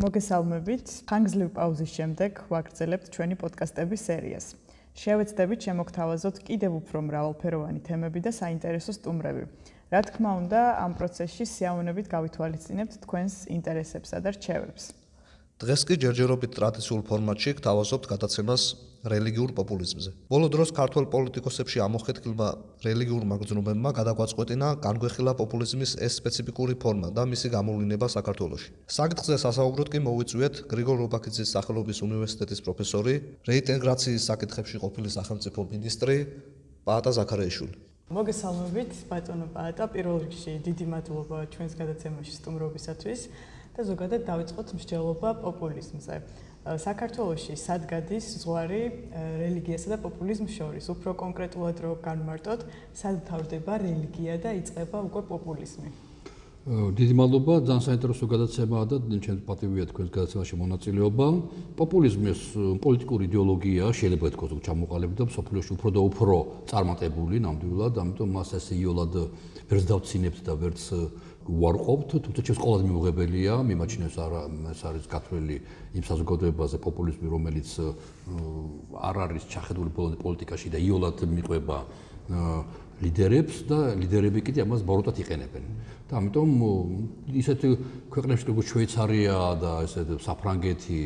მოგესალმებით. ხანგრძლივ პაუზის შემდეგ ვაგრძელებთ ჩვენი პოდკასტების სერიას. შევეცდებით შემოგთავაზოთ კიდევ უფრო მრავალფეროვანი თემები და საინტერესო სტუმრები. რა თქმა უნდა, ამ პროცესში სიამოვნებით გავითვალისწინებთ თქვენს ინტერესებსა და რჩევებს. დღეს კი ჯერჯერობით ტრადიციულ ფორმატში გთავაზობთ გადაცემას რელიგიურ პოპულიზმზე. ბოლო დროს ქართულ პოლიტიკოსებში ამოხეთქილმა რელიგიურმა გზნობებმა გადაგვაწყვეტინა განგვეხილა პოპულიზმის ეს სპეციფიკური ფორმა და მისი გამოვლენა საქართველოში. საკითხზე სასაუბროდ კი მოვიწვიეთ გრიგორ რობაქიძის სახელობის უნივერსიტეტის პროფესორი, რეინტეგრაციის საკითხებში ყოფილი სახელმწიფო მინისტრი პაატა ზაქარიაშვილი. მოგესალმებით, ბატონო პაატა, პირველ რიგში დიდი მადლობა ჩვენს გადაცემაში სტუმრობისათვის. და ზოგადად დავიწყოთ მსჯელობა პოპულიზმზე. საქართველოში სად გადის ზღვარი რელიგიასა და პოპულიზმს შორის? უფრო კონკრეტულად რო განმარტოთ, სად თავდება რელიგია და იწყება უკვე პოპულიზმი? დიდი მადლობა, ძალიან საინტერესო გადაცემაა და ჩემს პატივია თქვენს გადაცემაში მონაწილეობა. პოპულიზმი ეს პოლიტიკური იდეოლოგია, შეიძლება ითქვას, ჩამოყალიბდა და მსოფლიოში უფრო და უფრო წარმატებული ნამდვილად, ამიტომ მას ესე იოლად ვერც დავცინებთ და ვერც უარყოფთ, თუმცა ჩვენს ყველაზე მიუღებელია მიმაჩნევს არა ეს არის გათვლილი იმ საზოგადოებაზე პოპულიზმი, რომელიც არ არის ჩახედული პოლიტიკაში და იოლად მიყვება ლიდერებს და ლიდერები კიდე ამას ბოროტად იყენებენ. და ამიტომ ისეთ ქვეყნებში როგორც შვეიცარია და ესე საფრანგეთი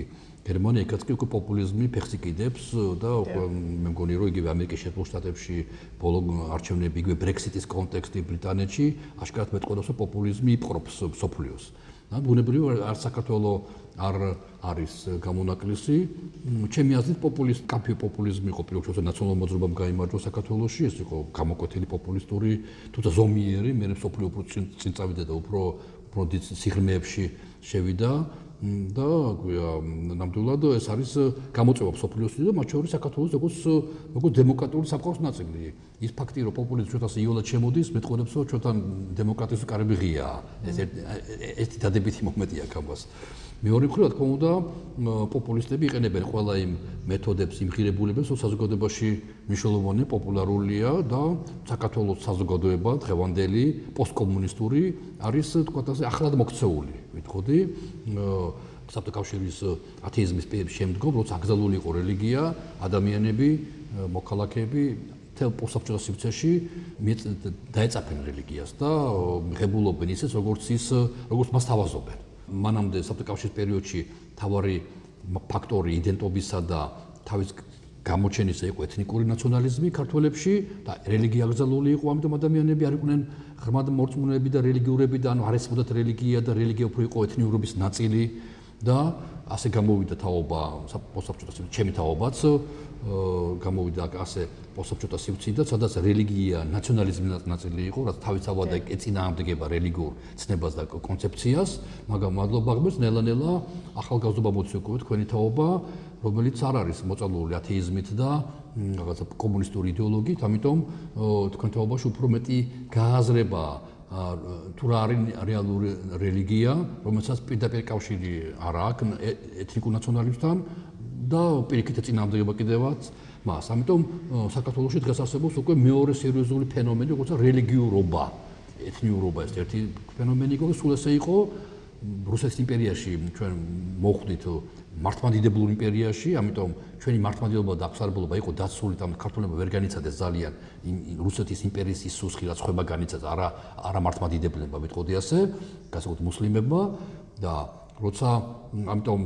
გერმანია იქაც კი უკვე პოპულიზმი ფეხს იკიდებს და მე მგონი რომ იგივე ამერიკის შეერთებულ შტატებში ბოლო არჩევნები იგივე ბრექსიტის კონტექსტი ბრიტანეთში აშკარად მეტყოდებს რომ პოპულიზმი იპყრობს სოფლიოს. და ბუნებრივია არ საქართველოს არ არის გამონაკლისი. ჩემი აზრით პოპულისტ კაფე პოპულიზმი იყო პირველ რიგში ნაციონალურ მოძრაობამ გამოიმარჯვა საქართველოში, ეს იყო გამოკვეთილი პოპულისტური, თუმცა ზომიერი, მე მსოფლიო უფრო წინ წავიდა და უფრო უფრო სიღრმეებში შევიდა. და გვია ნამდვილად ეს არის გამოწვევა სოფლიოსი და მათ შორის საქართველოს როგორც როგორც დემოკრატიული სამყაროს ნაწილი. ის ფაქტი რომ პოპულიზმი ჩვენთან იოლად შემოდის, მეტყოდებს რომ ჩვენთან დემოკრატიის კარები ღია. ეს ეს დადებითი მომენტია ამას. მეორე მხრივ, რა თქმა უნდა, პოპულისტები იყენებენ ყველა იმ მეთოდებს, იმ ღირებულებებს, რომ საზოგადოებაში მნიშვნელოვანი, პოპულარულია და საქართველოს საზოგადოება დღევანდელი პოსტკომუნისტური არის, თქვა ასე, ახლად მოქცეული, ვიტყოდი. საბჭოთა კავშირის ათეიზმის შემდგომ, როცა აკრძალული იყო რელიგია, ადამიანები, მოქალაქეები თელ პოსტსაბჭოთა სივრცეში დაეწაფენ რელიგიას და მიღებულობენ ისე როგორც ის როგორც მას თავაზობენ. მანამდე საბჭოთა კავშირის პერიოდში თავარი ფაქტორი იდენტობისა და თავის გამოჩენისა იყო ეთნიკური ნაციონალიზმი ქართველებში და რელიგია გზალული იყო ამიტომ ადამიანები არ იყვნენ ღრმად მორწმუნეები და რელიგიურები და ანუ არ ესმოდათ რელიგია და რელიგია უფრო იყო ეთნიურობის ნაწილი და ასე გამოვიდა თაობა სივრცე ჩემი თაობაც გამოვიდა ასე პოსაბჭოთა სივრციდან, სადაც რელიგია ნაციონალიზმის ნაწილი იყო, რაც თავისთავად ეწინააღმდეგება რელიგიურ ცნებას და კონცეფციას, მაგრამ მადლობა ღმერთს ნელა-ნელა ახალგაზრდობა მოციქული თქვენი თაობა, რომელიც არ არის მოწალული ათეიზმით და რაღაცა კომუნისტური იდეოლოგიით, ამიტომ თქვენ თაობაში უფრო მეტი გააზრებაა თუ რა არის რეალური რელიგია, რომელსაც პირდაპირ კავშირი არ აქვს ეთნიკურ ნაციონალიზმთან, და პირიქით ეწინააღმდეგება კიდევაც მას. ამიტომ საქართველოში დღეს არსებობს უკვე მეორე სერიოზული ფენომენი, როგორიცაა რელიგიურობა, ეთნიურობა, ეს ერთი ფენომენი იყო, სულ ესე იყო რუსეთის იმპერიაში ჩვენ მოხვდით მართლმადიდებულ იმპერიაში, ამიტომ ჩვენი მართლმადიდებლობა და აღსარებლობა იყო დაცული და ქართულებმა ვერ განიცადეს ძალიან რუსეთის იმპერიის ის სუსხი რაც ხובה განიცადა არა არა მართლმადიდებლებმა, მეტყოდი ასე, განსაკუთრებით მუსლიმებმა და როცა ამიტომ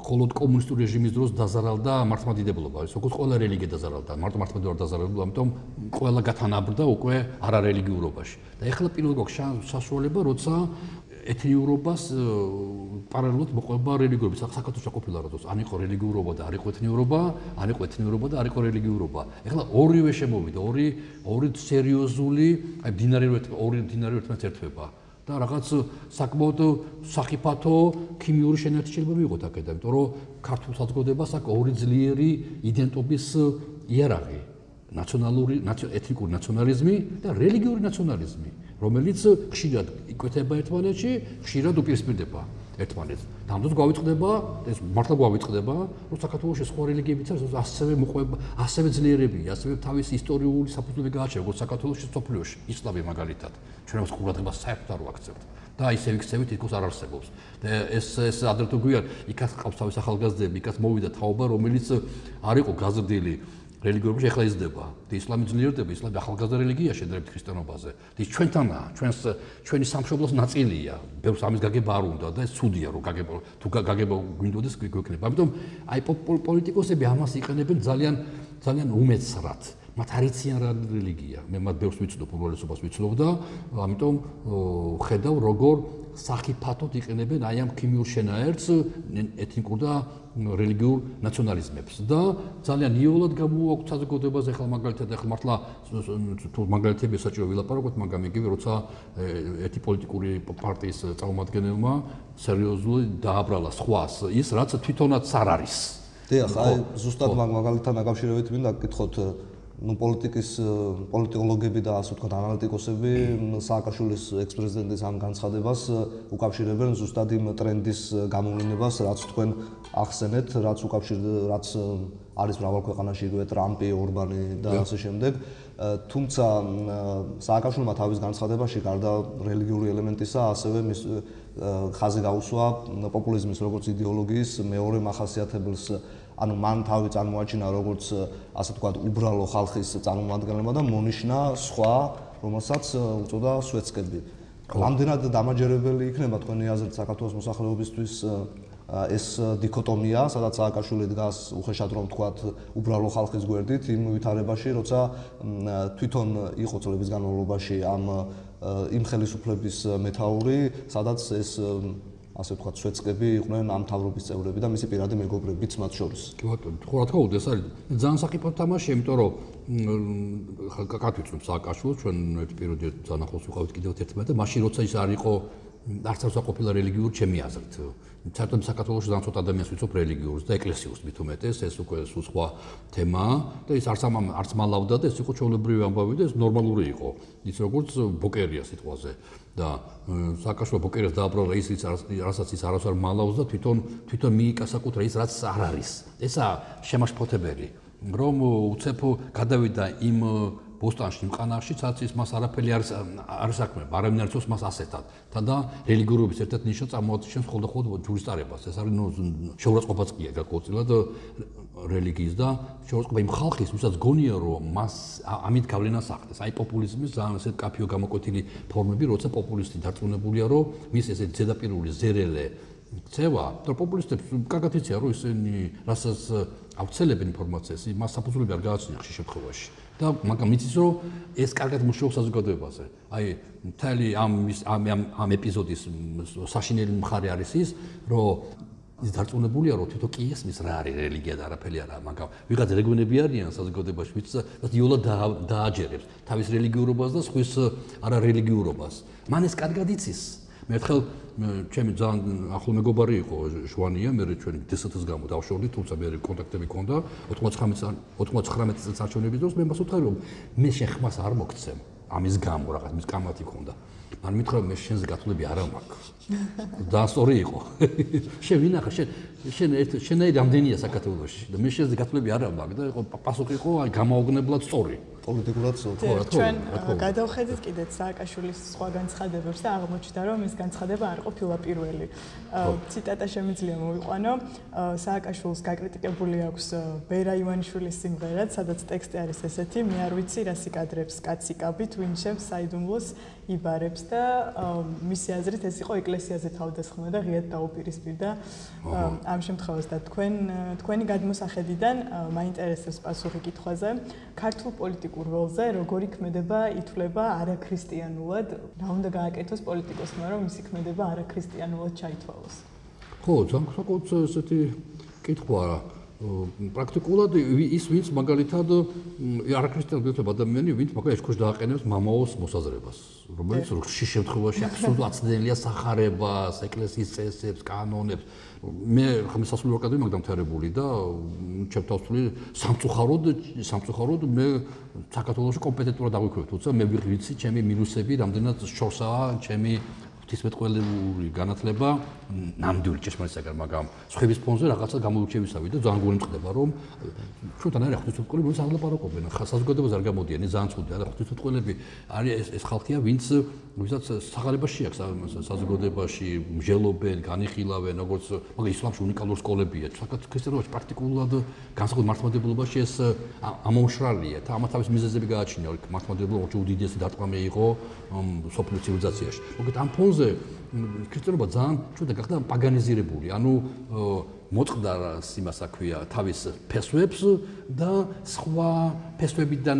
მხოლოდ კომუნისტური რეჟიმის დროს დაზარალდა მართლმადიდებლობა, ის როგორც ყველა რელიგია დაზარალდა, მარტო მართლმადიდებლობა დაზარალდა, ამიტომ ყველა გათანაბრდა უკვე არარელიგიურობაში. და ეხლა პირველ რიგში საშუალება, როცა ეთნიურობას პარალელურად მოყვება რელიგიურობა. საქართველოს ყოფილა როდოს ან იყო რელიგიურობა და არ იყო ეთნიურობა, ან იყო ეთნიურობა და არ იყო რელიგიურობა. ეხლა ორივე შემოვიდა, ორი ორი სერიოზული, აი დინარი ორი დინარი ერთმანეთს ერთვება. და რაღაც საკმაოდ სახიფათო ქიმიური შენერთი შეიძლება მიიღოთ აქედან, იმიტომ რომ ქართულ საზოგადოებას აქ ორი ძლიერი იდენტობის იარაღი, ნაციონალური, ეთნიკური ნაციონალიზმი და რელიგიური ნაციონალიზმი. რომელიც ხშირად იკვეთება ერთმანეთში, ხშირად უპირისპირდება. ერთმანეთს. დამდოს გვავიწყდება, ეს მართლა გვავიწყდება, რომ საქართველოს სხვა რელიგიებიც არის ასევე მოყვება, ასევე ძლიერებია, ასევე თავის ისტორიული საფუძვლები გააჩერა, როგორც საქართველოს სოფლიოში, ისლამი მაგალითად. ჩვენ მას ყურადღებას საერთოდ არ ვაქცევთ. და ისე ვიქცევით თითქოს არ არსებობს. და ეს ეს ადრე თუ გვიან, იქაც ყავს თავის ახალგაზრდები, იქაც მოვიდა თაობა, რომელიც არ იყო გაზრდილი რელიგიურში ახლა იზრდება. და ისლამი ძლიერდება, ისლამი ახალგაზრდა რელიგია შედარებით ქრისტიანობაზე. და ის ჩვენთანაა, ჩვენს ჩვენი სამშობლოს ნაწილია. ბევრს ამის გაგება არ უნდა და ეს ცუდია რომ გაგება თუ გაგება გვინდოდეს გვექნება. ამიტომ აი პოლიტიკოსები ამას იყენებენ ძალიან ძალიან უმეცრად. მათ არიციან რა რელიგია. მე მათ ბევრს ვიცნობ, უმრავლესობას ვიცნობ და ამიტომ ხედავ როგორ სახიფათოდ იყენებენ აი ამ ქიმიურ შენაერთს ეთნიკურ და რელიგიურ ნაციონალიზმებს და ძალიან იოლად გამოაქვს საზოგადოებაზე ახლა მაგალითად ახლა მართლა თუ მაგალითები საჭირო ვილაპარაკოთ მაგრამ იგივე როცა ერთი პოლიტიკური პარტიის წარმომადგენელმა სერიოზული დააბრალა სხვას ის რაც თვითონაც არ არის. დიახ აი ზუსტად მაგალითთან დაკავშირებით მინდა გკითხოთ ну პოლიტიკის პოლიტოლოგები და ასე ვთქვათ ანალიტიკოსები სააკაშვილის ექს-პრეზიდენტის ამ განცხადებას უკავშირებენ ზუსტად იმ ტრენდის გამოვლენებას, რაც თქვენ ახსენეთ, რაც უკავშირ რაც არის მრავალ ქვეყანაში იგივე ტრამპი, ორბანი და ასე შემდეგ. თუმცა სააკაშვილმა თავის განცხადებაში გარდა რელიგიური ელემენტისა, ასევე მის ხაზი გაუსვა პოპულიზმის როგორც იდეოლოგიის მეორე მახასიათებელს ანუ მან თავი წარმოაჩინა როგორც ასე ვთქვათ უბრალო ხალხის წარმომადგენლობა და მონიშნა სხვა რომელსაც უწოდა სვეცკები. რამდენად დამაჯერებელი იქნება თქვენი აზრით საქართველოს მოსახლეობისთვის ეს დიქოტომია, სადაც სააკაშვილი დგას უხეშად რომ ვთქვათ უბრალო ხალხის გვერდით იმ ვითარებაში, როცა თვითონ იყო წლების განმავლობაში ამ იმ ხელისუფლების მეთაური, სადაც ეს ასე ვთქვათ, სვეცკები იყვნენ ამ თავრობის წევრები და მისი პირადი მეგობრებიც მათ შორის. კი ბატონო, ხო რა თქმა უნდა, ეს არის ძალიან საკითხო თამაში, იმიტომ რომ კაკათვიცნობს სააკაშვილო, ჩვენ ერთ პერიოდში ძალიან ახლოს ვიყავით კიდევ ერთმანეთთან და მაშინ როცა ის არ იყო არც არ საყოფილა რელიგიურ ჩემი აზრით. საერთოდ საქართველოს ძალიან ცოტა ადამიანს ვიცნობ რელიგიურს და ეკლესიურს მით უმეტეს, ეს უკვე სულ სხვა თემაა და ის არც ამ არც მალავდა და ეს იყო ჩაოლებრივი ამბავი და ეს ნორმალური იყო. ის როგორც ბოკერია სიტყვაზე და საკაშო ბოკერიას დააბრალა ის ის რასაც ის არასარ მალავს და თვითონ თვითონ მიიკასაკუთრა ის რაც არ არის. ესა შემაშფოთებელი. რომ უცებ გადავიდა იმ ბოსტანში მყანარში ცაცის მას არაფერი არ არ საქმე არამინ არცოს მას ასეთად. თან და რელიგიურობის ერთ-ერთ ნიშნა წარმოაჩენს ხოლმე ჯურისტარებას. ეს არის ნუ შეურაცხყოფაც კი გაკოწილად რელიგიის და შეურაცხყოფა იმ ხალხის ვისაც გონია რომ მას ამით გავლენას ახდენს. აი პოპულიზმის ძალიან ესეთ კაფიო გამოკვეთილი ფორმები როცა პოპულისტი დარწმუნებულია რომ მის ესეთ ზედაპირული ზერელე ცევა და პოპულისტებს კარგად იციან რომ ისინი რასაც აუცილებენ ინფორმაციას მას საფუძვლები არ გააჩნია ხშირ შემთხვევაში და მაგრამ იცის რომ ეს კარგად მუშაობს საზოგადოებაზე. აი მთელი ამ ამ ამ ეპიზოდის საშინელი მხარე არის ის, რომ ის დარწმუნებულია რომ თვითონ კი ესმის რა არის რელიგია და არაფერი არა, მაგრამ ვიღაც რეგიონები არიან საზოგადოებაში, ვიც იოლა დააჯერებს თავის რელიგიურობას და სხვის არა რელიგიურობას. მან ეს კარგად იცის. მე ერთხელ ჩემი ძალიან ახლო მეგობარი იყო შვანია, მე ჩვენი დსთ-ს გამო დავშორდი, თუმცა მე კონტაქტები მქონდა 99 99 წელს არჩევნების დროს მე მას ვთქვი რომ მე შეხმას არ მოგცემ ამის გამო რაღაც მის კამათი მქონდა. მან მითხრა მე შენს გათვლები არ მაქვს. და სწორი იყო. შენ ვინახა შენ შენ ერთ შენაი რამდენია საქართველოში? და მე შენს გათვლები არ მაქვს და იყო პასუხი იყო აი გამოაგნებლად სწორი. პოლიტიკურად ხო რა თქმა უნდა გადავხედით კიდეც სააკაშვილის სხვა განცხადებებს და აღმოჩნდა რომ ეს განცხადება არ ყოფილა პირველი. ციტატა შემიძლია მოვიყვანო. სააკაშვილს გაკრიტიკებული აქვს ბერა ივანიშვილის სიმღერაც სადაც ტექსტი არის ესეთი მე არ ვიცი რა სიკადრებს კაცი კაბით ვინ ჩემს საიდუმლოს იბარებს და მისი აზრით ეს იყო ეკლესიაზე თავდასხმა და ღიად დაუპირისპირდა ამ შემთხვევას. და თქვენ თქვენი გადმოსახედიდან მაინტერესებს პასუხი კითხვაზე ქართულ პოლიტიკურ როლზე როგორი ქმედება ითვლება არაქრისტიანულად? რა უნდა გააკეთოს პოლიტიკოსმა რომ მისი ქმედება არაქრისტიანულად ჩაითვალოს? ხო ძალიან საკუთარ ესეთი კითხვაა პრაქტიკულად ის ვინც მაგალითად არაქრისტიანულ გეთვლება ადამიანი, ვინც მაგალითად ეშქოში დააყენებს მამაოს მოსაზრებას, რომელიც როქში შემთხვევაში აბსოლუტურად აცდენილია сахарებას, ეკლესიის წესებს, კანონებს. მე ხმის სასულიერო აკადემია მაგ დამთავრებული და ჩემ თავსული სამწუხაროდ სამწუხაროდ მე საქართველოს კომპეტენტურად დაგვიქვევთ, თუმცა მე ვიცი ჩემი მინუსები რამდენად შორსაა, ჩემი ღვთისმეტყველური განათლება ნამდვილი ჭეშმარიტსაგან, მაგრამ სხვების ფონზე რაღაცა გამოურჩევისავი და ძალიან გული მწყდება, რომ ჩვენთან არის ღვთისმეტყველები, ვინც არ ლაპარაკობენ, ხა საზოგადოებას არ გამოდიან, ძალიან ცუდი, არა ღვთისმეტყველები არის ეს ეს ხალხია, ვინც ვისაც სახარებაში აქვს საზოგადოებაში მსჯელობენ, განიხილავენ, როგორც მაგრამ ისლამში უნიკალური სკოლებია. საქართველოს ქრისტიანობაში პრაქტიკულად განსაკუთრებით მართლმადიდებლობაში ეს ამომშრალია. და ამათ თავის მიზეზები გააჩნია, მართლმადიდებლობა უდიდესი დარტყმა იყო სოფლიო ცივილიზაციაში. მოკლედ ამ ფონზე ქრისტიანობა ძალიან ჩვენ და გახდა პაგანიზირებული. ანუ მოწყდა იმას აქვია თავის ფესვებს და სხვა ფესვებიდან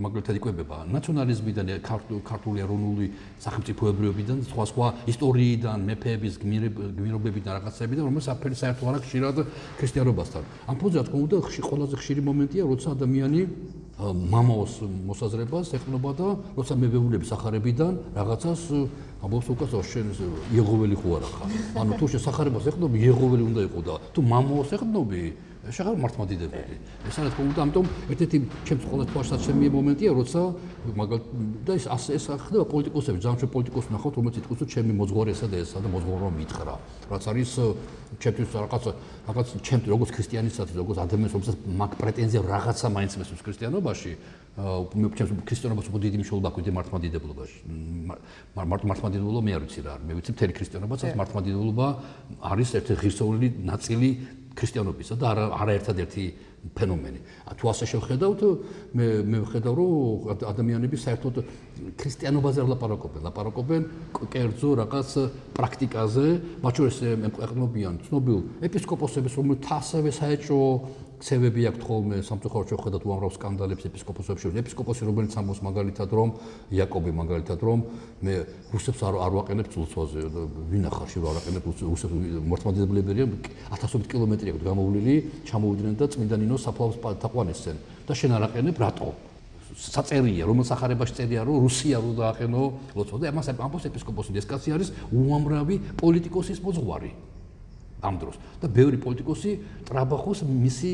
მაგალითად იკვებება ნაციონალიზმიდან ქართული ეროვნული სახელმწიფოებრიობიდან სხვა სხვა ისტორიიდან მეფეების გმირობებიდან რაღაცებიდან რომელიც აფერი საერთო არ აქვს ხშირად ქრისტიანობასთან ამ ფონზე რა თქმა უნდა ყველაზე ხშირი მომენტია როცა ადამიანი მამაოს მოსაზრებას ეხმობა და როცა მებეულები სახარებიდან რაღაცას ამბობს უკაცო შენ იეღოველი ხო არა ხარ ანუ თუ შენ სახარებას ეხმობ იეღოველი უნდა იყო და თუ მამაოს ეხმობი შეღარ მართმადიდებელი ეს არის თქო უნდა ამიტომ ერთ-ერთი ჩემს ყოველთვის თვალსაჩინო მომენტია როცა მაგალითად და ეს ეს ხდება პოლიტიკოსები ძალიან ჩვენ პოლიტიკოსს ნახავთ რომელიც იტყვის რომ ჩემი მოძღვარი ესა და ესა და მოძღვარმა მითხრა რაც არის ჩემთვის რაღაც რაღაც ჩემთვის როგორც ქრისტიანისაც როგორც ადამიანს რომელსაც მაგ პრეტენზია რაღაცა მაინც მესმის ქრისტიანობაში მე ჩემს ქრისტიანობას უფრო დიდი მნიშვნელობა აქვს მართლმადიდებლობაში. მართლმადიდებლობა მე არ ვიცი რა არის. მე ვიცი მთელი ქრისტიანობაც მართლმადიდებლობა არის ერთი ღირსეული ნაწილი ქრისტიანობისა და არა არა ერთადერთი ფენომენი. თუ ასე შევხედავთ, მე მე ვხედავ, რომ ადამიანები საერთოდ ქრისტიანობაზე არ ლაპარაკობენ, ლაპარაკობენ კერძო რაღაც პრაქტიკაზე, მათ შორის ყვეყნობიან ცნობილ ეპისკოპოსებს, რომელთა ასევე საეჭო ქცევები აქვს ხოლმე სამწუხაროდ შეხედათ უამრავ სკანდალებს ეპისკოპოსებში. ეპისკოპოსი რომელიც ამბობს მაგალითად რომ იაკობი მაგალითად რომ მე რუსებს არ არ ვაყენებ წულწვაზე. ვინ ახარ შე არ აყენებ რუსებს მართლმადიდებლებია 1000 კილომეტრი აქვს გამოვლილი ჩამოვიდნენ და წმინდა ნინოს საფლავს თაყვანისცენ და შენ არ აყენებ? რატო? საწერია რომელ სახარებაში წერია რომ რუსია რო დააყენო ლოცვა. და ამას ამბობს ეპისკოპოსი. ეს კაცი არის უამრავი პოლიტიკოსის მოძღვარი ამ დროს. და ბევრი პოლიტიკოსი ტრაბახოს მისი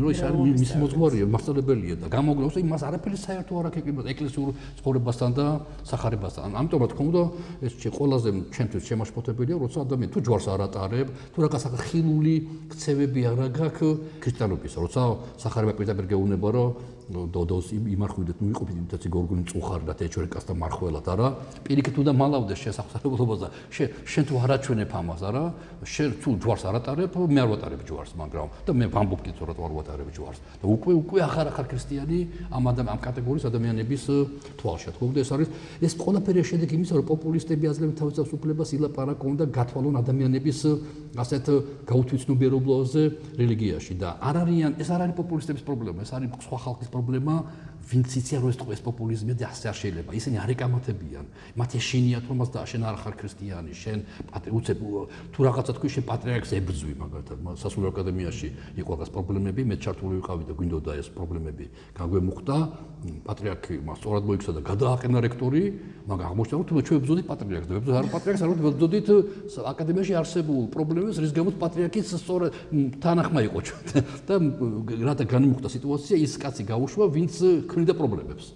რო ის არის მისი მოძღვარია მასწავლებელია და გამოგნოს იმას არაფერი საერთო არ აქვს ეკლესიურ ცხოვრებასთან და სახარებასთან ამიტომ რა თქმა უნდა ეს ყველაზე ჩემთვის შემაშფოთებელია როცა ადამიანი თუ ჯვარს არ ატარებ თუ რაღაცა ხილული ქცევები არ აქვს ქრისტიანობის როცა სახარება პირდაპირ გეუბნება რომ დოდოს იმარხვიდეთ ნუ იყოფით იმითაც გორგონი წუხარდათ ეჩორეკას და მარხველად არა? პირიქით უნდა მალავდეს შესაძლებლობას და შენ თუ არაჩვენებ ამას არა? შენ თუ ჯვარს არ ატარებ მე არ ვატარებ ჯვარს მაგრამ და მე ვამბობ კიდე რომ არ ვატარებ ჯვარს. და უკვე უკვე ახარ ახარ ქრისტიანი ამ ამ კატეგორიის ადამიანების თვალში თქო და ეს არის ეს ყველაფერი შედეგი იმისა რომ პოპულისტები აძლევენ თავის უფლებას ილაპარაკონ და გათვალონ ადამიანების ასეთ გაუთვიცნობიერებლოზე რელიგიაში. და არ არიან ეს არ არის პოპულისტების პრობლემა ეს არის სხვა ხალხის პრობლემა ვინც იციან რომ ეს ტყუეს პოპულიზმი და ასე არ შეიძლება. ისინი არ ეკამათებიან. მათ ეშინიათ რომ მას შენ არ ხარ ქრისტიანი შენ უცებ თუ რაღაცა თქვი შენ პატრიარქს ებრძვი მაგალითად სასულიერო აკადემიაში იყო რაღაც პრობლემები მე ჩართული ვიყავი და გვინდოდა ეს პრობლემები გაგვემუხტა პატრიარქი მას სწორად მოიქცა და გადააყენა რექტორი. მაგრამ აღმოჩნდა რომ თუ ჩვენ ებრძოდით პატრიარქს. და ებრძოდით არ პატრიარქს არ ებრძოდით აკადემიაში არსებულ პრობლემებს რის გამოც პატრიარქის სწორად თანახმა იყო ჩვენ. და რათა განმუხტა სიტუაცია ის კაცი გაუშვა ვინც ქმნიდა პრობლემებს.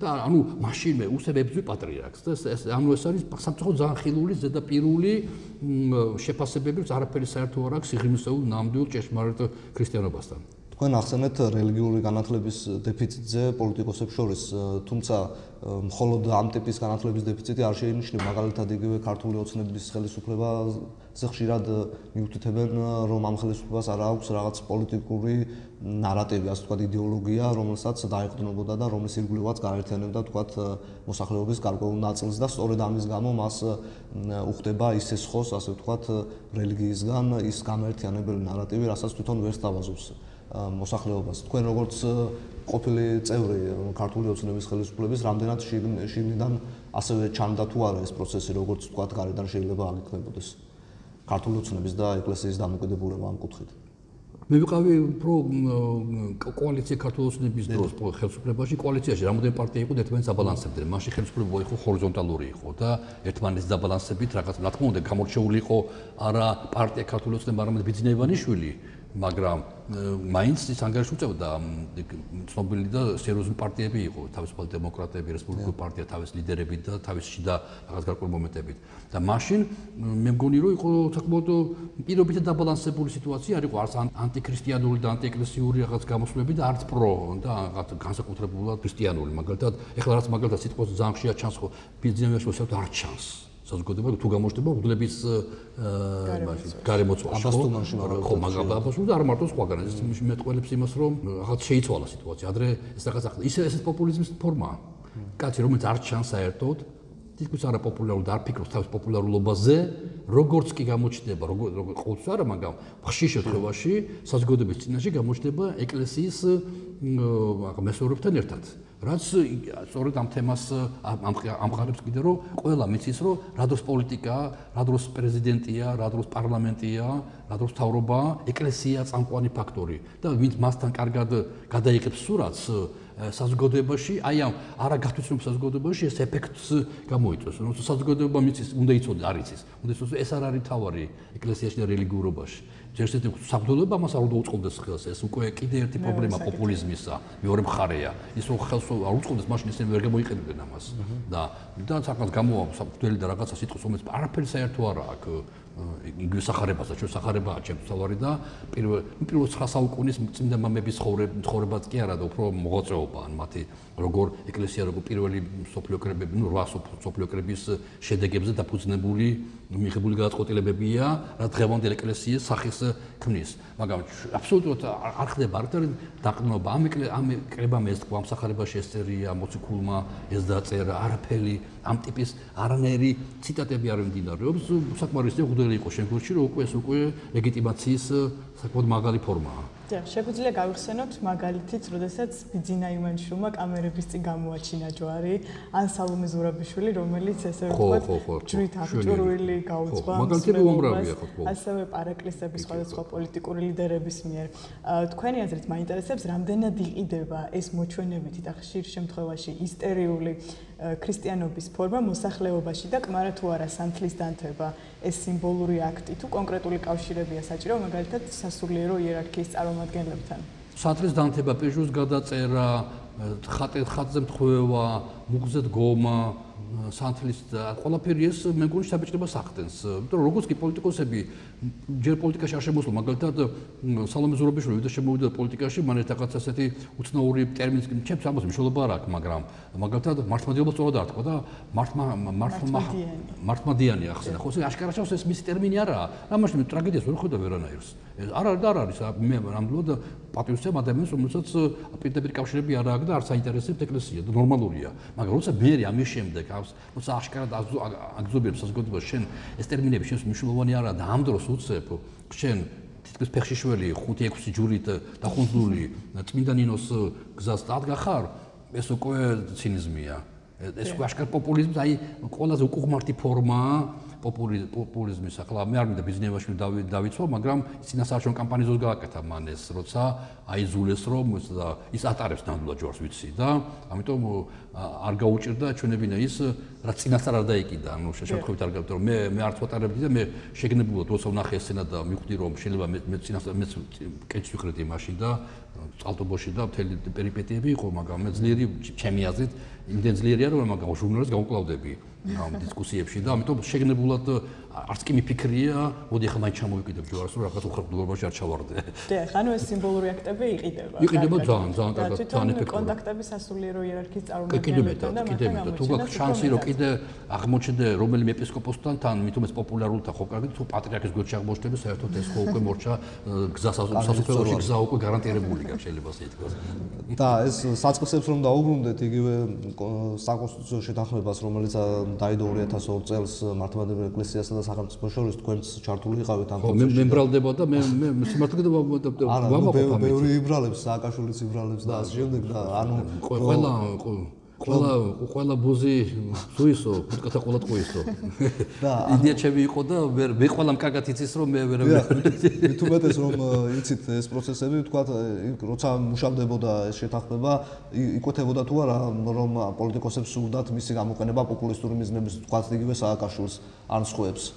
და ანუ მაშინვე უსებებძვი პატრიარქს და ეს ანუ ეს არის სამწუხაროდ ძალიან ხილული ზედაპირული შეფასებები, რაც არაფერი საერთო არ აქვს სიღრმისეულ ნამდვილ ჭეშმარიტ ქრისტიანობასთან. თქვენ ახსენეთ რელიგიური განათლების დეფიციტზე პოლიტიკოსებს შორის, თუმცა მხოლოდ ამ ტიპის განათლების დეფიციტი არ შეინიშნება, მაგალითად იგივე ქართული ოცნების ხშირად მიუთითებენ, რომ ამ ხელისუფლებას არ აქვს რაღაც პოლიტიკური ნარატივი, ასე ვთქვათ, იდეოლოგია, რომელსაც დაეყრდნობოდა და რომლის ირგვლივაც გაერთიანებდა, ვთქვათ, მოსახლეობის გარკვეულ ნაწილს და სწორედ ამის გამო მას უხდება ისე ხოს, ასე ვთქვათ, რელიგიისგან ის გამერთიანებელი ნარატივი, რასაც თვითონ ვერ სთავაზობს. მოსახლეობას. თქვენ როგორც ყოფილი წევრი ქართული ოცნების ხელისუფლების რამდენად შიგნიდან ასევე ჩანდა თუ არა ეს პროცესი, როგორც თქვა, გარედან შეიძლება აღიქმებოდეს ქართული ოცნების და ეკლესიის დამოკიდებულება ამ კუთხით. მე ვიყავი უფრო კოალიცია ქართული ოცნების დროს ხელისუფლებაში, კოალიციაში რამოდენ პარტია იყო, ერთმანეთს აბალანსებდნენ. მაშინ ხელისუფლება იყო ჰორიზონტალური იყო და ერთმანეთს დაბალანსებით რაღაც, რა თქმა უნდა, გამორჩეული იყო არა პარტია ქართული ოცნება, არამედ ბიძინა ივანიშვილი. მაგრამ მაინც ის ანგარიში უწევდა ცნობილი და სერიოზული პარტიები იყო, თავისუფალი დემოკრატები, რესპუბლიკური პარტია, თავის ლიდერები და თავის შიდა რაღაც გარკვეული მომენტებით. და მაშინ მე მგონი რომ იყო საკმაოდ პირობითად დაბალანსებული სიტუაცია, არ იყო არც ანტიქრისტიანული და ანტიეკლესიური რაღაც გამოსვლები და არც პრო და რაღაც განსაკუთრებულად ქრისტიანული, მაგალითად, ეხლა რაც მაგალითად სიტყვა ზამხშია ჩანს ხო ბიზნესში ვსებთ არ ჩანს. საზოგადოება თუ გამოჩნდება უგლების იმაში გარემოცვაში ხო? მაგრამ აბასუ და არ მარტო სხვაგან ეს მეტყველებს იმას რომ რაღაც შეიცვალა სიტუაცია ადრე ეს რაღაც ახლა ისე ეს პოპულიზმის ფორმაა. კაცი რომელიც არ ჩანს საერთოდ თითქოს არა პოპულარულ და არ ფიქრობს თავის პოპულარულობაზე როგორც კი გამოჩნდება როგორ ყოველთვის არა მაგრამ ხშირ შემთხვევაში საზოგადოების წინაშე გამოჩნდება ეკლესიის აა მესორებთან ერთად რაც სწორედ ამ თემას ამყარებს კიდე რომ ყველა მიცის რომ რა დროს პოლიტიკა, რა დროს პრეზიდენტია, რა დროს პარლამენტია, რა დროს თავრობა, ეკლესია წამყვანი ფაქტორი და ვინც მასთან კარგად გადაიღებს სურათს საზოგადოებაში, აი ამ არა გათვისნობ საზოგადოებაში ეს ეფექტს გამოიწვევს. რომ საზოგადოება მიცის, უნდა იცოდეს, არ იცის. უნდა იცოდეს, ეს არ არის თავარი ეკლესიაში და რელიგიურობაში. ჯერჯერობით საბრძოლოება მას არ უნდა უწყობდეს ხელს ეს უკვე კიდე ერთი პრობლემა პოპულიზმისა მეორე მხარეა ის რომ ხელს არ უწყობდეს მაშინ ისინი ვერ გამოიყენებდნენ ამას და და საკმაოდ გამოვა საბრძოლელი და რაღაცა სიტყვის რომელიც არაფერი საერთო არა აქვს იგივე სახარებასა ჩვენ სახარებაა ჩემს თავარი და პირველ პირველ 9 საუკუნის წმინდა მამების ცხოვრებაც კი არა და უფრო მოღვაწეობა ან მათი როგორ ეკლესია როგორ პირველი სოფლიო კრებები ნუ 8 სოფლიო კრების შედეგებზე დაფუძნებული მიღებული გადაწყვეტილებებია რა დღევანდელ ეკლესიის სახის ქმნის. მაგრამ აბსოლუტურად არ ხდება არც დაყნობა ამ ამ კრებამ ეს თქვა ამ სახარებაში ესწერია მოციქულმა ეს დაწერა არაფერი ამ ტიპის არანაირი ციტატები არ მიმდინარეობს. საკმარისი ხუდელი იყო შეგურში რომ უკვე ეს უკვე ლეგიტიმაციის საკმაოდ მაგარი ფორმაა დიახ, შეგვიძლია გავიხსენოთ მაგალითიც, როდესაც ბიძინა იმანშვილმა კამერების წინ გამოაჩინა ჯვარი, ან სალომე ზურაბიშვილი, რომელიც ესე ვთქვათ, ჯვრით აღჭურვილი გაუძღვა. მაგალითები უამრავია ხო ასევე პარაკლისების სხვადასხვა პოლიტიკური ლიდერების მიერ. თქვენი აზრით მაინტერესებს, რამდენად იყიდება ეს მოჩვენებითი და ხშირ შემთხვევაში ისტერიული ქრისტიანობის ფორმა მოსახლეობაში და კმარა თუ არა სანთლის დანთება. ეს სიმბოლური აქტი თუ კონკრეტული კავშირებია საჭირო მაგალითად სასულიერო იერარქიის წარმომადგენლებთან. სანთლის დანთება პეჟოს გადაწერა ხატ ხატზე მთხვევა მუგზეთ გომა სანთლის ყველაფერი ეს მე მგონი საბჭოებას ახდენს. იმიტომ რომ როგორც კი პოლიტიკოსები ჯერ პოლიტიკაში არ შემოსულა, მაგალითად სალომე ზურაბიშვილი ვიდა შემოვიდა პოლიტიკაში, მან ერთ რაღაც ასეთი უცნაური ტერმინს ჩემს ამბობს მნიშვნელობა არ აქვს, მაგრამ მაგალითად მართლმადიდებლობა სწორად არ თქვა და მართმა მართმა მართმადიანი ახსენა. ხო, ეს აშკარა შავს ეს მისი ტერმინი არაა. ამაში ტრაგედიას ვერ ხედავ ვერანაირს. არ არის და არ არის მე რამბლოდ პატრიოტიზმ ადამიანს რომელსაც პირდაპირ კავშირები არ აქვს და არ საინტერესებს ეკლესია და ნორმალურია. მაგრამ როცა მე ამის შემდეგ ავს, როცა აშკარად აგზობებს საზოგადოებას შენ ეს ტერმინები შენს მნიშვნელოვანი არაა და ამ დროს უცებ შენ თითქოს ფეხშიშველი 5-6 ჯურით დახუნძული წმინდა ნინოს გზას დადგახარ ეს უკვე ცინიზმია. ეს უკვე აშკარ პოპულიზმს აი ყველაზე უკუღმართი ფორმაა პოპულიზმის ახლა მე არ მინდა ბიზნესში დავიცვა, მაგრამ წინასაარჩევნო კამპანიაზოს გააკეთა მან ეს, როცა აიზულეს რომ ის ატარებს ნამდვილად ჯვარს ვიცი და ამიტომ არ გაუჭირდა ჩვენებინა ის რაც წინასწარ არ დაიკიდა, ანუ შეშოთხოვით არ გავიტყვი რომ მე მე არც ვატარებდი და მე შეგნებულად როცა ვნახე ესენა და მივხვდი რომ შეიძლება მე მე წინასწარ მე კეთს ვიხრეთი მაშინ და წალტობოში და მთელი პერიპეტიები იყო, მაგრამ მე ძლიერი ჩემი აზრით იმდენ ძლიერია რომ მაგალითად ჟურნალისტს გავუკლავდები. ამ დისკუსიებში და ამიტომ შეგნებულად არც კი მიფიქრია, მოდი ახლა მაინც ჩამოვიკიდებ ჯვარს, რომ რაღაც უხრებულობაში არ ჩავარდე. დიახ, ანუ ეს სიმბოლური აქტები იყიდება. იყიდება ძალიან, ძალიან კარგად, ძალიან ეფექტური. კონტაქტები სასულიერო იერარქიის წარმომადგენლებთან და კიდე მეტად, თუ გაქვს შანსი, რომ კიდე აღმოჩნდე რომელიმე ეპისკოპოსთან თან, მით უმეტეს პოპულარულთან ხო კარგი, თუ პატრიარქის გვერდში აღმოჩნდები, საერთოდ ეს ხო უკვე მორჩა გზას სასულიეროში გზა უკვე გარანტირებული გაქვს, შეიძლება ასე ითქვას. და ეს საწყისებს რომ დაუბრუნდეთ იგივე საკონსტიტუციო შეთანხმებას, რომელიც დაიდო 2002 წელს მართლმადიდებლურ ეკლესიასა და სახელმწიფო შორის თქვენც ჩართული იყავით ამ პროცესში. მე მემბრალდება და მე მე სიმართლე და ვამაყობ ამით. ბევრი იბრალებს, სააკაშვილიც იბრალებს და ასე შემდეგ და ანუ ყველა ყველა ყველა ბუზი სუისო, ფუტკათა ყველა ტყუისო. და იდეა ჩემი იყო და მე მე ყველა კარგად იცის რომ მე ვერ მე თუ მეტეს რომ იცით ეს პროცესები, თქვა როცა მუშავდებოდა ეს შეთანხმება, იკვეთებოდა თუ არა რომ პოლიტიკოსებს სურდათ მისი გამოყენება პოპულისტური მიზნების თქვა იგივე სააკაშვილს ან სხვებს.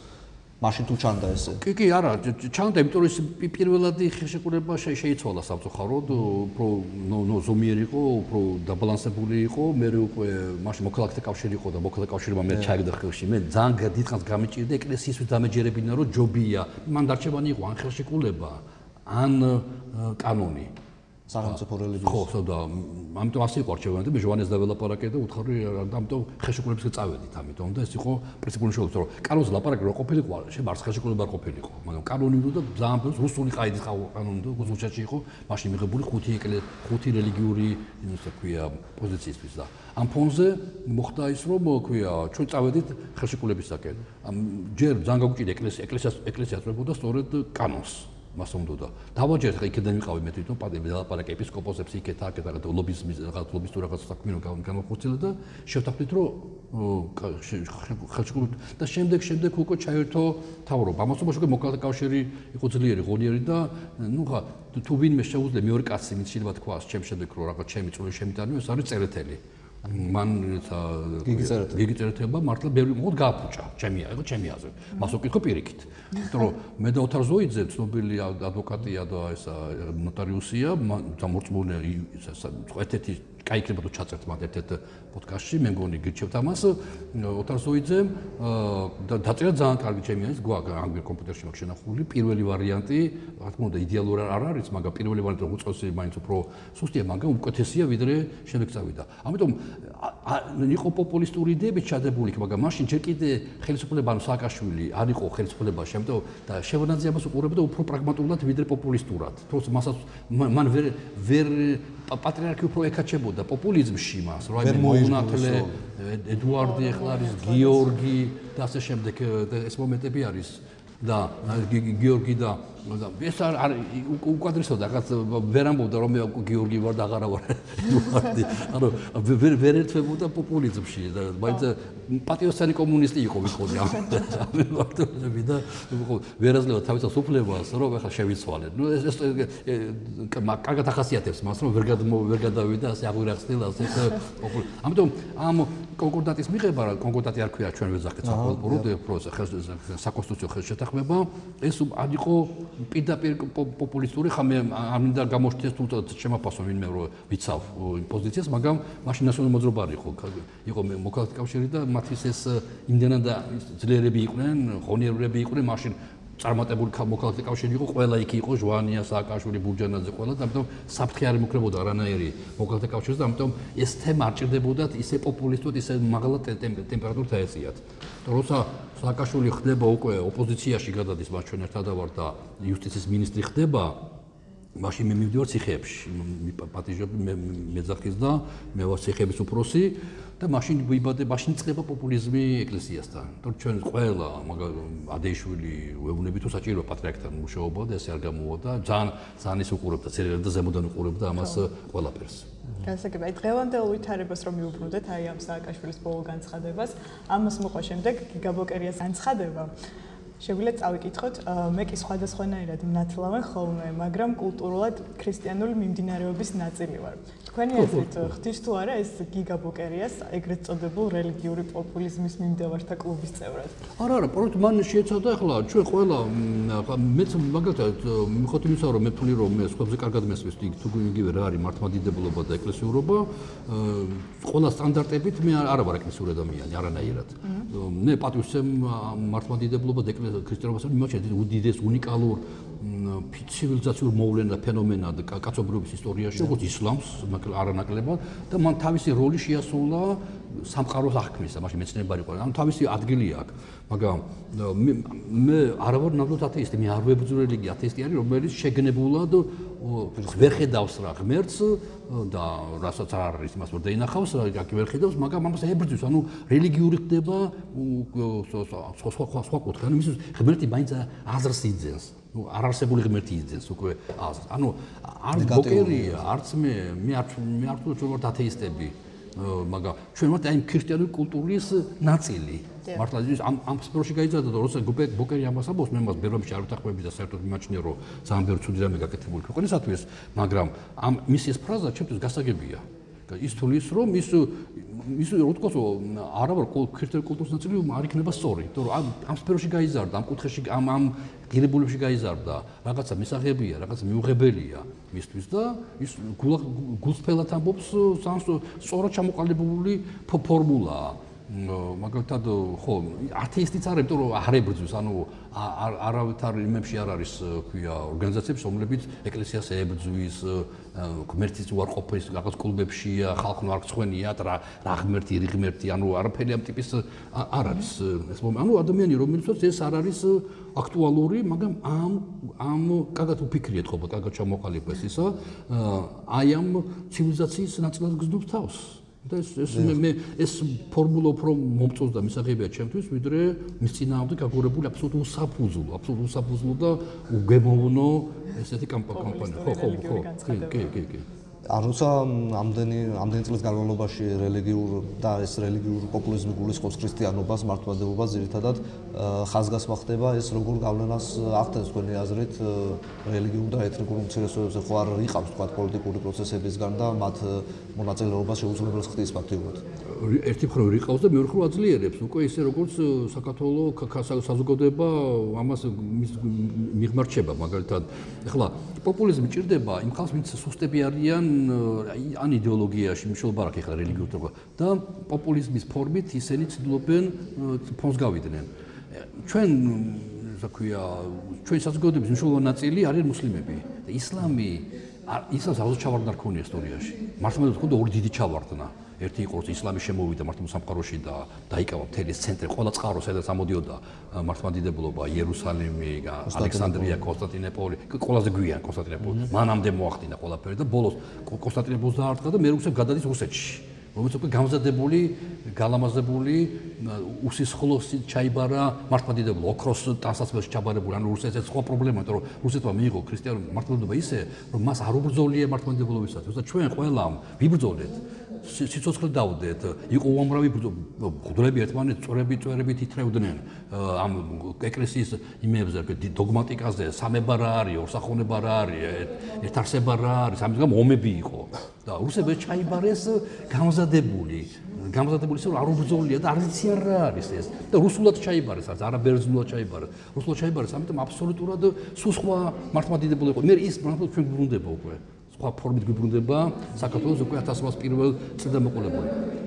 მაშინ თუ ჩანდა ესე. კი კი არა ჩანდა იმიტომ რომ ის პირველადი ხელშეკრულება შეიცვალა სამწუხაროდ უფრო ნო ზომიერი იყო უფრო დაბალანსებული იყო მე უკვე მაშინ მოქალაქეთა კავშირი იყო და მოქალაქეთა კავშირმა მე ჩაიგდა ხელში. მე ძალიან დიდხანს გამიჭირდა ეკლესიისთვის დამეჯერებინა რომ ჯობია. მან დარჩევანი იყო ან ხელშეკრულება ან კანონი სახელმწიფო რელიგიის. ხო, ხო და ამიტომ ასე იყო არჩევანი და მე ჟოვანეს დაველაპარაკე და უთხარი ამიტომ ხელშეკრულების წავედით, ამიტომ და ეს იყო პრინციპული შეუძლო, რომ კანონს ლაპარაკი რო ყოფილიყო, შეიძლება არც ხელშეკრულება არ ყოფილიყო, მაგრამ კანონი რო და ძალიან რუსული ყაიდის კანონი და გუზუჩაში იყო, მაშინ მიღებული ხუთი ეკლე ხუთი რელიგიური, ისე ქვია, პოზიციისთვის და ამ ფონზე მოხდა ის, რომ ქვია, ჩვენ წავედით ხელშეკრულებისაკენ. ჯერ ძალიან გაგვჭირდა ეკლესია, ეკლესიას ეკლესიას წვებოდა სწორედ კანონს. მას უნდა დავაჯერეთ ხა იქიდან ვიყავი მე თვითონ პატები დალაპარაკე ეპისკოპოსებს იქეთ აქეთ რაღაც ლობიზმის რაღაც ლობისტურ რაღაც საქმე რომ განხორციელა და შევთანხმდით რომ ხელშეკრულებით და შემდეგ შემდეგ უკვე ჩაერთო თავრობა. ამასობაში უკვე მოქალაქე კავშირი იყო ძლიერი ღონიერი და ნუ ხა თუ ვინმე შეუძლია მეორე კაცი მით შეიძლება თქვას ჩემ შემდეგ რომ რაღაც ჩემი წული შემიტანო ეს არის წერეთელი მან გიგიწერეთ გიგიწერეთება მართლა ბევრი მოდ გააფუჭა. ჩემი აიღო ჩემი აზრი მას უკითხო პირიქით. იმიტომ რომ მე და ოთარ ზოიძე ცნობილი ადვოკატია და ესა ნოტარიუსია გამორწმული ერთ-ერთი კაი იქნება თუ ჩაწერთ მათ ერთ-ერთ პოდკასტში, მე მგონი გირჩევთ ამას. ოტარსოიძე და დაწერა ძალიან კარგი ჩემი არის, გვაქვს ანგლიურ კომპიუტერში მაქვს შენახული პირველი ვარიანტი, რა თქმა უნდა, იდეალური არ არის, მაგრამ პირველი ვარიანტი უწყოსი მაინც უფრო სუსტია, მაგრამ უკეთესია ვიდრე შემდეგ წავიდა. ამიტომ იყო პოპულისტური იდეები ჩადებული, მაგრამ მაშინ ჯერ კიდე ხელისუფლება ანუ სააკაშვილი არ იყო ხელისუფლება, შემდგომ და შევანაძე ამას უყურებდა უფრო პრაგმატულად ვიდრე პოპულისტურად. თორსა მასაც მან ვერ ვერ პატრიარქი უფრო ეკაჩებოდა პოპულიზმში მას, რა იმე მოუნათლე ედუარდი ახლა არის გიორგი და ასე შემდეგ ეს მომენტები არის და გიორგი და და ეს არ უკადრესო და რაღაც ვერ ამბობდა რომ მე გიორგი ვარ და აღარა ვარ ედუარდი ანუ ვერ ვერ ერთვებოდა პოპულიზმში და მაინც პატიოსანი კომუნისტი იყო ვიყოდი ამ მარტოები და ვერაზლევა თავისას უფლებას რომ ახლა შევიცვალე ნუ ეს ეს კარგად ახასიათებს მას რომ ვერ გადმო ვერ გადავიდა ასე აღვირახსნილა ასე ამიტომ ამ კონკორდატის მიღება რა კონკორდატი არ ქვია ჩვენ ვეძახეთ საფოლკლორო პროცესს საკონსტიტუციო ხელშეთანხმება ეს არ იყო პირდაპირ პოპულისტური ხამე არ მინდა გამოშთეს თუ შემაფასო ვინმე რომ ვიცავ პოზიციას მაგრამ მაშინ ნაციონალური მოძრობა იყო. იყო მოქალაქე კავშირი და მათის ეს იმდენად ძლიერები იყვნენ ღონიერები იყვნენ მაშინ წარმატებული მოქალაქე კავშირი იყო ყველა იქ იყო ჟვანია სააკაშვილი ბურჯანაძე ყველა და ამიტომ საფრთხე არ მოკრებოდა არანაირი მოქალაქე კავშირს და ამიტომ ეს თემა არ ჭირდებოდათ ისე პოპულისტურად ისე მაღლა ტემპერატურით აეწიათ. როცა სააკაშვილი ხდება უკვე ოპოზიციაში გადადის მას ჩვენ ერთად ვარ და იუსტიციის მინისტრი ხდება მაშინ მე მივდივარ ციხეებში პატიჟები მე მეძახის და მე ვარ ციხეების უფროსი და მაშინ ვიბადე მაშინ წება პოპულიზმი ეკლესიასთან. თორე ჩვენ ყველა ადეიშვილი ვეუბნები თუ საჭირო პატრიარქთან მუშაობა და ესე არ გამოვოდა. ძალიან ძალიან ის უყურებდა წერილ და ზემოდან უყურებდა ამას ყველაფერს. განსაკუთრებით აი დღევანდელ ვითარებას რომ მიუბრუნდეთ აი ამ სააკაშვილის ბოლო განცხადებას, ამას მოყვა შემდეგ გიგაბოკერიას განცხადება შეგვიძლია წავიკითხოთ, მე კი სხვადასხვანაირად მნათლავენ ხოლმე, მაგრამ კულტურულად ქრისტიანული მიმდინარეობის ნაწილი ვარ. თქვენი აზრით ხდის თუ არა ეს გიგაბუკერიას ეგრეთ წოდებულ რელიგიური პოპულიზმის მიმდევართა კლუბის წევრად? არა, არა, პროექტ მან შეეცადა ახლა ჩვენ ყველა მეც მაგალითად მიხოთ იმისა რომ მე ფული რომ მე სხვებზე კარგად მესმის თუ იგივე რა არის მართლმადიდებლობა და ეკლესიურობა ყველა სტანდარტებით მე არ ვარ ეკლესიური ადამიანი არანაირად. მე პატივსცემ მართლმადიდებლობა და ეკლესია ქრისტიანობას მიმოჩენთ უდიდეს უნიკალურ ცივილიზაციურ მოვლენად ფენომენად კაცობრიობის ისტორიაში როგორც ისლამს არანაკლებად და მან თავისი როლი შეასრულა სამყაროს აღქმის და მაშინ მეცნიერებარი ყო. ანუ თავისი ადგილი აქვს. მაგრამ მე არ ვარ ნამდვილად ათეისტი, მე არ ვებრძოლ რელიგია, ათეისტი არის, რომელიც შეგნებულად ვერ ხედავს რა ღმერთს და რასაც არ არის, იმას ვერ დაინახავს, რა კი ვერ ხედავს, მაგრამ ამას ებრძვის. ანუ რელიგიური ხდება სხვა სხვა სხვა კუთხე. ანუ ის ღმერთი მაინც აზრს იძენს. Ну არარსებული ღმერთი იძენს უკვე აზრს. ანუ არ ბოკერია, არც მე, მე არ მე არ თვითონ ვარ ათეისტები. მაგრამ ჩვენ ვართ აი ქრისტიანული კულტურის ნაწილი. მართლა ის ამ ამ სპორში გაიძადა და როცა ბოკერი ამას ამბობს, მე მას ბერომში არ ვთანხმები და საერთოდ მიმაჩნია რომ ძალიან ბევრი ცუდი რამე გაკეთებული ქვეყნისათვის, მაგრამ ამ მისის ფრაზა ჩემთვის გასაგებია. ის თulis რომ ის ის როთქოს არა ვარ ქრისტიანული კულტურის ნაწილი არ იქნება სწორი, იმიტომ რომ ამ სფეროში გაიზარდა, ამ კუთხეში ამ ამ ღირებულებში გაიზარდა, რაღაცა მისაღებია, რაღაცა მიუღებელია მისთვის და ის გულსფელად ამბობს სწორად ჩამოყალიბებული ფორმულაა. მაგალითად ხო ათეისტიც არის, იმიტომ რომ არ ებრძვის, ანუ არავითარ იმებში არ არის, ქვია, ორგანიზაციებს, რომლებიც ეკლესიას ებრძვის, ღმერთის უარყოფის რაღაც კლუბებშია, ხალხო არ გწვენიათ რა რა ღმერთი, რი ღმერთი, ანუ არაფერი ამ ტიპის არ არის ეს ანუ ადამიანი რომელსაც ეს არ არის აქტუალური, მაგრამ ამ ამ კარგად უფიქრიეთ ხო, კარგად ჩამოყალიბეს ისა, აი ამ ცივილიზაციის ნაწილად გზნობს თავს. და ეს ეს მე ეს ფორმულა უფრო მომწონს და მისაღებია ჩემთვის ვიდრე მის წინააღმდეგ გაგორებული აბსოლუტურ საფუძვლო აბსოლუტურ საფუძვლო და უგემოვნო ესეთი კამპანია. ხო ხო ხო კი კი კი არ როცა ამდენი ამდენი წლის განმავლობაში რელიგიურ და ეს რელიგიურ პოპულიზმი გულისხმობს ქრისტიანობას, მართლმადიდებლობას, ძირითადად ხაზგასმა ხდება ეს როგორ გავლენას ახდენს თქვენი აზრით რელიგიურ და ეთნიკურ უმცირესობებზე, ხო არ იყავს თქვა პოლიტიკური პროცესებისგან და მათ მონაწილეობას შეუძლებელს ხდის ფაქტიურად. ერთი მხრივ რიყავს და მეორე მხრივ აძლიერებს. უკვე ისე როგორც საქართველოს საზოგადოება ამას მიღმარჩება მაგალითად. ეხლა პოპულიზმი ჭირდება იმ ხალხს ვინც სუსტები არიან ან იდეოლოგიაში მნიშვნელობა აქვს ახლა რელიგიურ თქო და პოპულიზმის ფორმით ისინი ცდილობენ ფონს გავიდნენ. ჩვენ რა ქვია ჩვენ საზოგადოების მნიშვნელოვანი ნაწილი არის მუსლიმები. და ისლამი ისაც აუზ ჩავარდნა რქონია ისტორიაში. მართლმადიდებლობა თქო და ორი დიდი ჩავარდნა ერთი იყო რომ ისლამი შემოვიდა მართლმადიდებლობის სამყაროში და დაიკავა მთელი ცენტრი. ყველა წყარო სადაც ამოდიოდა მართლმადიდებლობა იერუსალიმი ალექსანდრია კონსტანტინოპოლი ყველაზე გვიან კონსტანტინოპოლი მანამდე მოახდინა ყველაფერი და ბოლოს კონსტანტინოპოლს დაარტყა და მე რუსეთს გადადის რუსეთში. რომელიც უკვე გამზადებული, გალამაზებული უსისხლოსი ჩაიბარა მართლმადიდებლო ოქროს ტანსაცმელში ჩაბარებული, ანუ რუსეთს სხვა პრობლემა, იმიტომ რომ რუსეთმა მიიღო ქრისტიანული მართლმადიდებლობა ისე, რომ მას არ უბრძოლია მართლმადიდებლობისათვის და ჩვენ ყველამ ვიბრძოლეთ სიცოცხლე დაუდეთ, იყო უამრავი ღვთლები ერთმანეთს წვრები წვრები თითრევდნენ ამ ეკლესიის იმებზე, დოგმატიკაზე, სამება რა არის, ორსახონება რა არის, ერთარსება რა არის, ამის გამო ომები იყო. და რუსები ჩაიბარეს გამზადებული. გამზადებული ისე რომ არ უბრძოლია და არ იციან რა არის ეს. და რუსულად ჩაიბარეს არც არაბერძნულად ჩაიბარეს. რუსულად ჩაიბარეს ამიტომ აბსოლუტურად სულ სხვა მართლმადიდებლობა იყო მე ის მართლაც ჩვენ გბრუნდება უკვე სხვა ფორმით გიბრუნდება საქართველოს უკვე 1801 წლიდან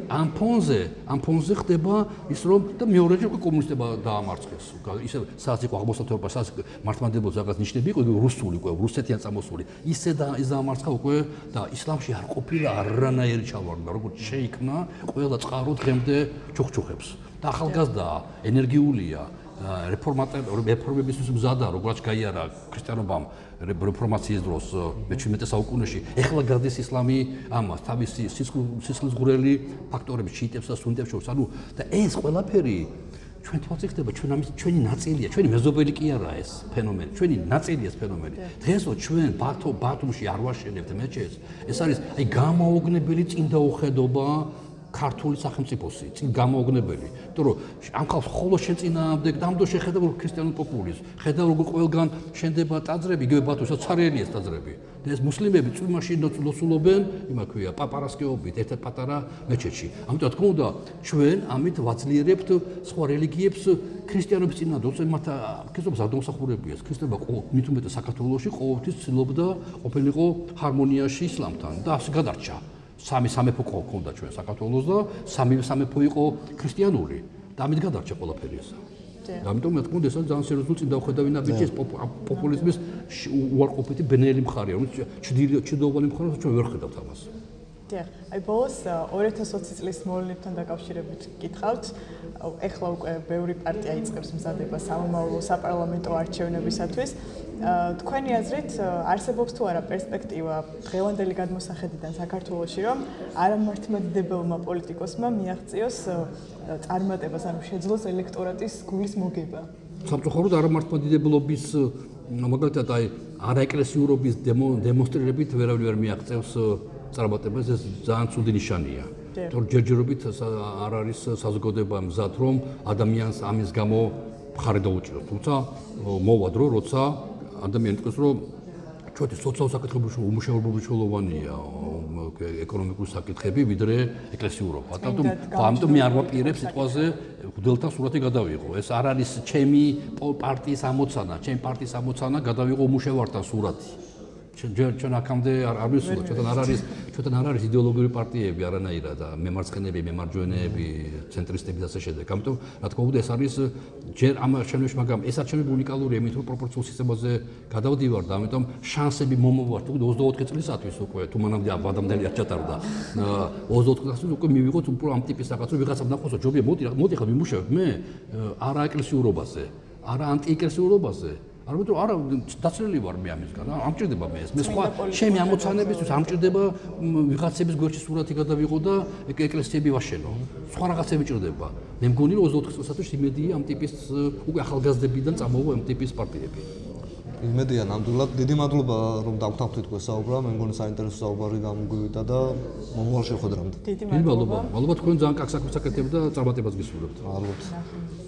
ამ ფონზე ამ ფონზე ხდება ის რომ და მეორეჯერ უკვე კომუნისტებმა დაამარცხეს. ისე სადაც იყო აღმოსავლეთობა სადაც მართლმადიდებლობის რაღაც ნიშნები იყო რუსული უკვე რუსეთიან წამოსული. ისე და ის დაამარცხა უკვე და ისლამში არ ყოფილა არანაირი ჩავარდა როგორც შეიქმნა ყველა წყარო დღემდე ჩუხჩუხებს. და ახალგაზრდა ენერგიულია რეფორმატები რეფორმებისთვის მზადა როგორც გაიარა ქრისტიანობამ რეფორმაციის დროს მე-17 საუკუნეში. ეხლა გადის ისლამი ამას თავისი სისხლისღვრელი ფაქტორები ჩიტებს და სუნდებს შორის. ანუ და ეს ყველაფერი ჩვენ თვალწინ ხდება ჩვენ ამის ჩვენი ნაწილია ჩვენი მეზობელი კი არა ეს ფენომენი ჩვენი ნაწილია ეს ფენომენი. დღესო ჩვენ ბათო ბათუმში არ ვაშენებთ მეჩეთს ეს არის აი გამოუგნებელი წინდაუხედობა ქართული სახელმწიფოსი, წინ გამოუგნებელი. იმიტომ რომ ამ ხალხს ხოლო შეწინააღმდეგ დამდო შეხედა რომ ქრისტიანულ პოპულიზმს, ხედა როგორ ყველგან შენდება ტაძრები, იგივე ბათუმში ცარიელია ტაძრები. და ეს მუსლიმები წვიმაში ლოცულობენ, იმა ქვია, პაპარასკეობით ერთ-ერთ პატარა მეჩეთში. ამიტომ თქო უნდა ჩვენ ამით ვაძლიერებთ სხვა რელიგიებს ქრისტიანობის წინააღმდეგ, თორემ მათ ქრისტიანობა არ დამსახურებიას. ქრისტიანობა მით უმეტეს საქართველოსში ყოველთვის ცდილობდა ყოფილიყო ჰარმონიაში ისლამთან და ასე გადარჩა. სამი სამეფო ყოლდა ჩვენ საქართველოს და სამი სამეფო იყო ქრისტიანული და ამით გადარჩა ყველაფერი ეს. და ამიტომ მე თქმა უნდა ეს ძალიან სერიოზული წინ დავხედავინა ბიჭის პოპულიზმის უარყოფითი ბნელი მხარე, ანუ ჩრდილოჩრდილოვანი მხარე ჩვენ ვერ ხედავთ ამას. დიახ, აი ბოლოს 2020 წლის მოვლენებთან დაკავშირებით გითხავთ. ეხლა უკვე ბევრი პარტია იწყებს მზადებას სამომავლო საპარლამენტო არჩევნებისათვის. თქვენი აზრით არსებობს თუ არა პერსპექტივა დღევანდელი გადმოსახედიდან საქართველოში რომ არამართმადიდებელმა პოლიტიკოსმა მიაღწიოს წარმატებას ანუ შეძლოს ელექტორატის გულის მოგება სამწუხაროდ არამართმადიდებლობის მაგალითად აი არაეკლესიურობის დემონსტრირებით ვერავინ ვერ მიაღწევს წარმატებას ეს ძალიან ცუდი ნიშანია თორ ჯერჯერობით არ არის საზოგადოება მზად რომ ადამიანს ამის გამო მხარი დაუჭიროს თუმცა მოვა დრო როცა ადამიანი თქვენს რომ ჩვენი სოციალურ საკითხებში უმუშევრობობიშულოვანია ეკონომიკური საკითხები ვიდრე ეკლესიურობა. ამიტომ ამიტომ მე არ ვაპირებ სიტყვაზე გუდელთან სურათი გადავიღო. ეს არ არის ჩემი პარტიის ამოცანა, ჩემი პარტიის ამოცანა გადავიღო უმუშევართან სურათი. ჩვენ ჩვენ აქამდე არ არ ვისურვებთ, ჩვენთან არ არის ჩვენთან არ არის იდეოლოგიური პარტიები არანაირად და მემარცხენეები, მემარჯვენეები, ცენტრისტები და ასე შემდეგ. ამიტომ რა თქმა უნდა ეს არის ჯერ ამ შემთხვევაში, მაგრამ ეს არ ჩემი უნიკალური იმით რომ პროპორციულ სისტემაზე გადავდივარ და ამიტომ შანსები მომოვარ თუ 24 წლისათვის უკვე თუ მანამდე აბადამდელი არ ჩატარდა. 24 წლისათვის უკვე მივიღოთ უფრო ამ ტიპის რაღაც რომ ვიღაცამ ნახოსო. ჯობია მოდი მოდი ხა ვიმუშავებ. მე არა ეკლესიურობაზე არა ანტიეკლესიურობაზე არამედ რომ არა დაცლილი ვარ მე ამისგან რა ამჭირდება მე ეს. მე სხვა ჩემი ამოცანებისთვის ამჭირდება ვიღაცების გვერდში სურათი გადავიღო და ეკლესიები ვაშენო. სხვა რაღაცები ჭირდება. მე მგონი რომ 24 წელსაც იმედია ამ ტიპის უკვე ახალგაზრდებიდან წამოვა ამ ტიპის პარტიები. იმედია ნამდვილად. დიდი მადლობა რომ დავთანხმდით თქვენ საუბრა. მე მგონი საინტერესო საუბარი გამოგვივიდა და მომავალ შეხვედრამდე. დიდი მადლობა. მადლობა. თქვენ ძალიან აკეთებთ და წარმატებას გისურვებთ. მადლობა.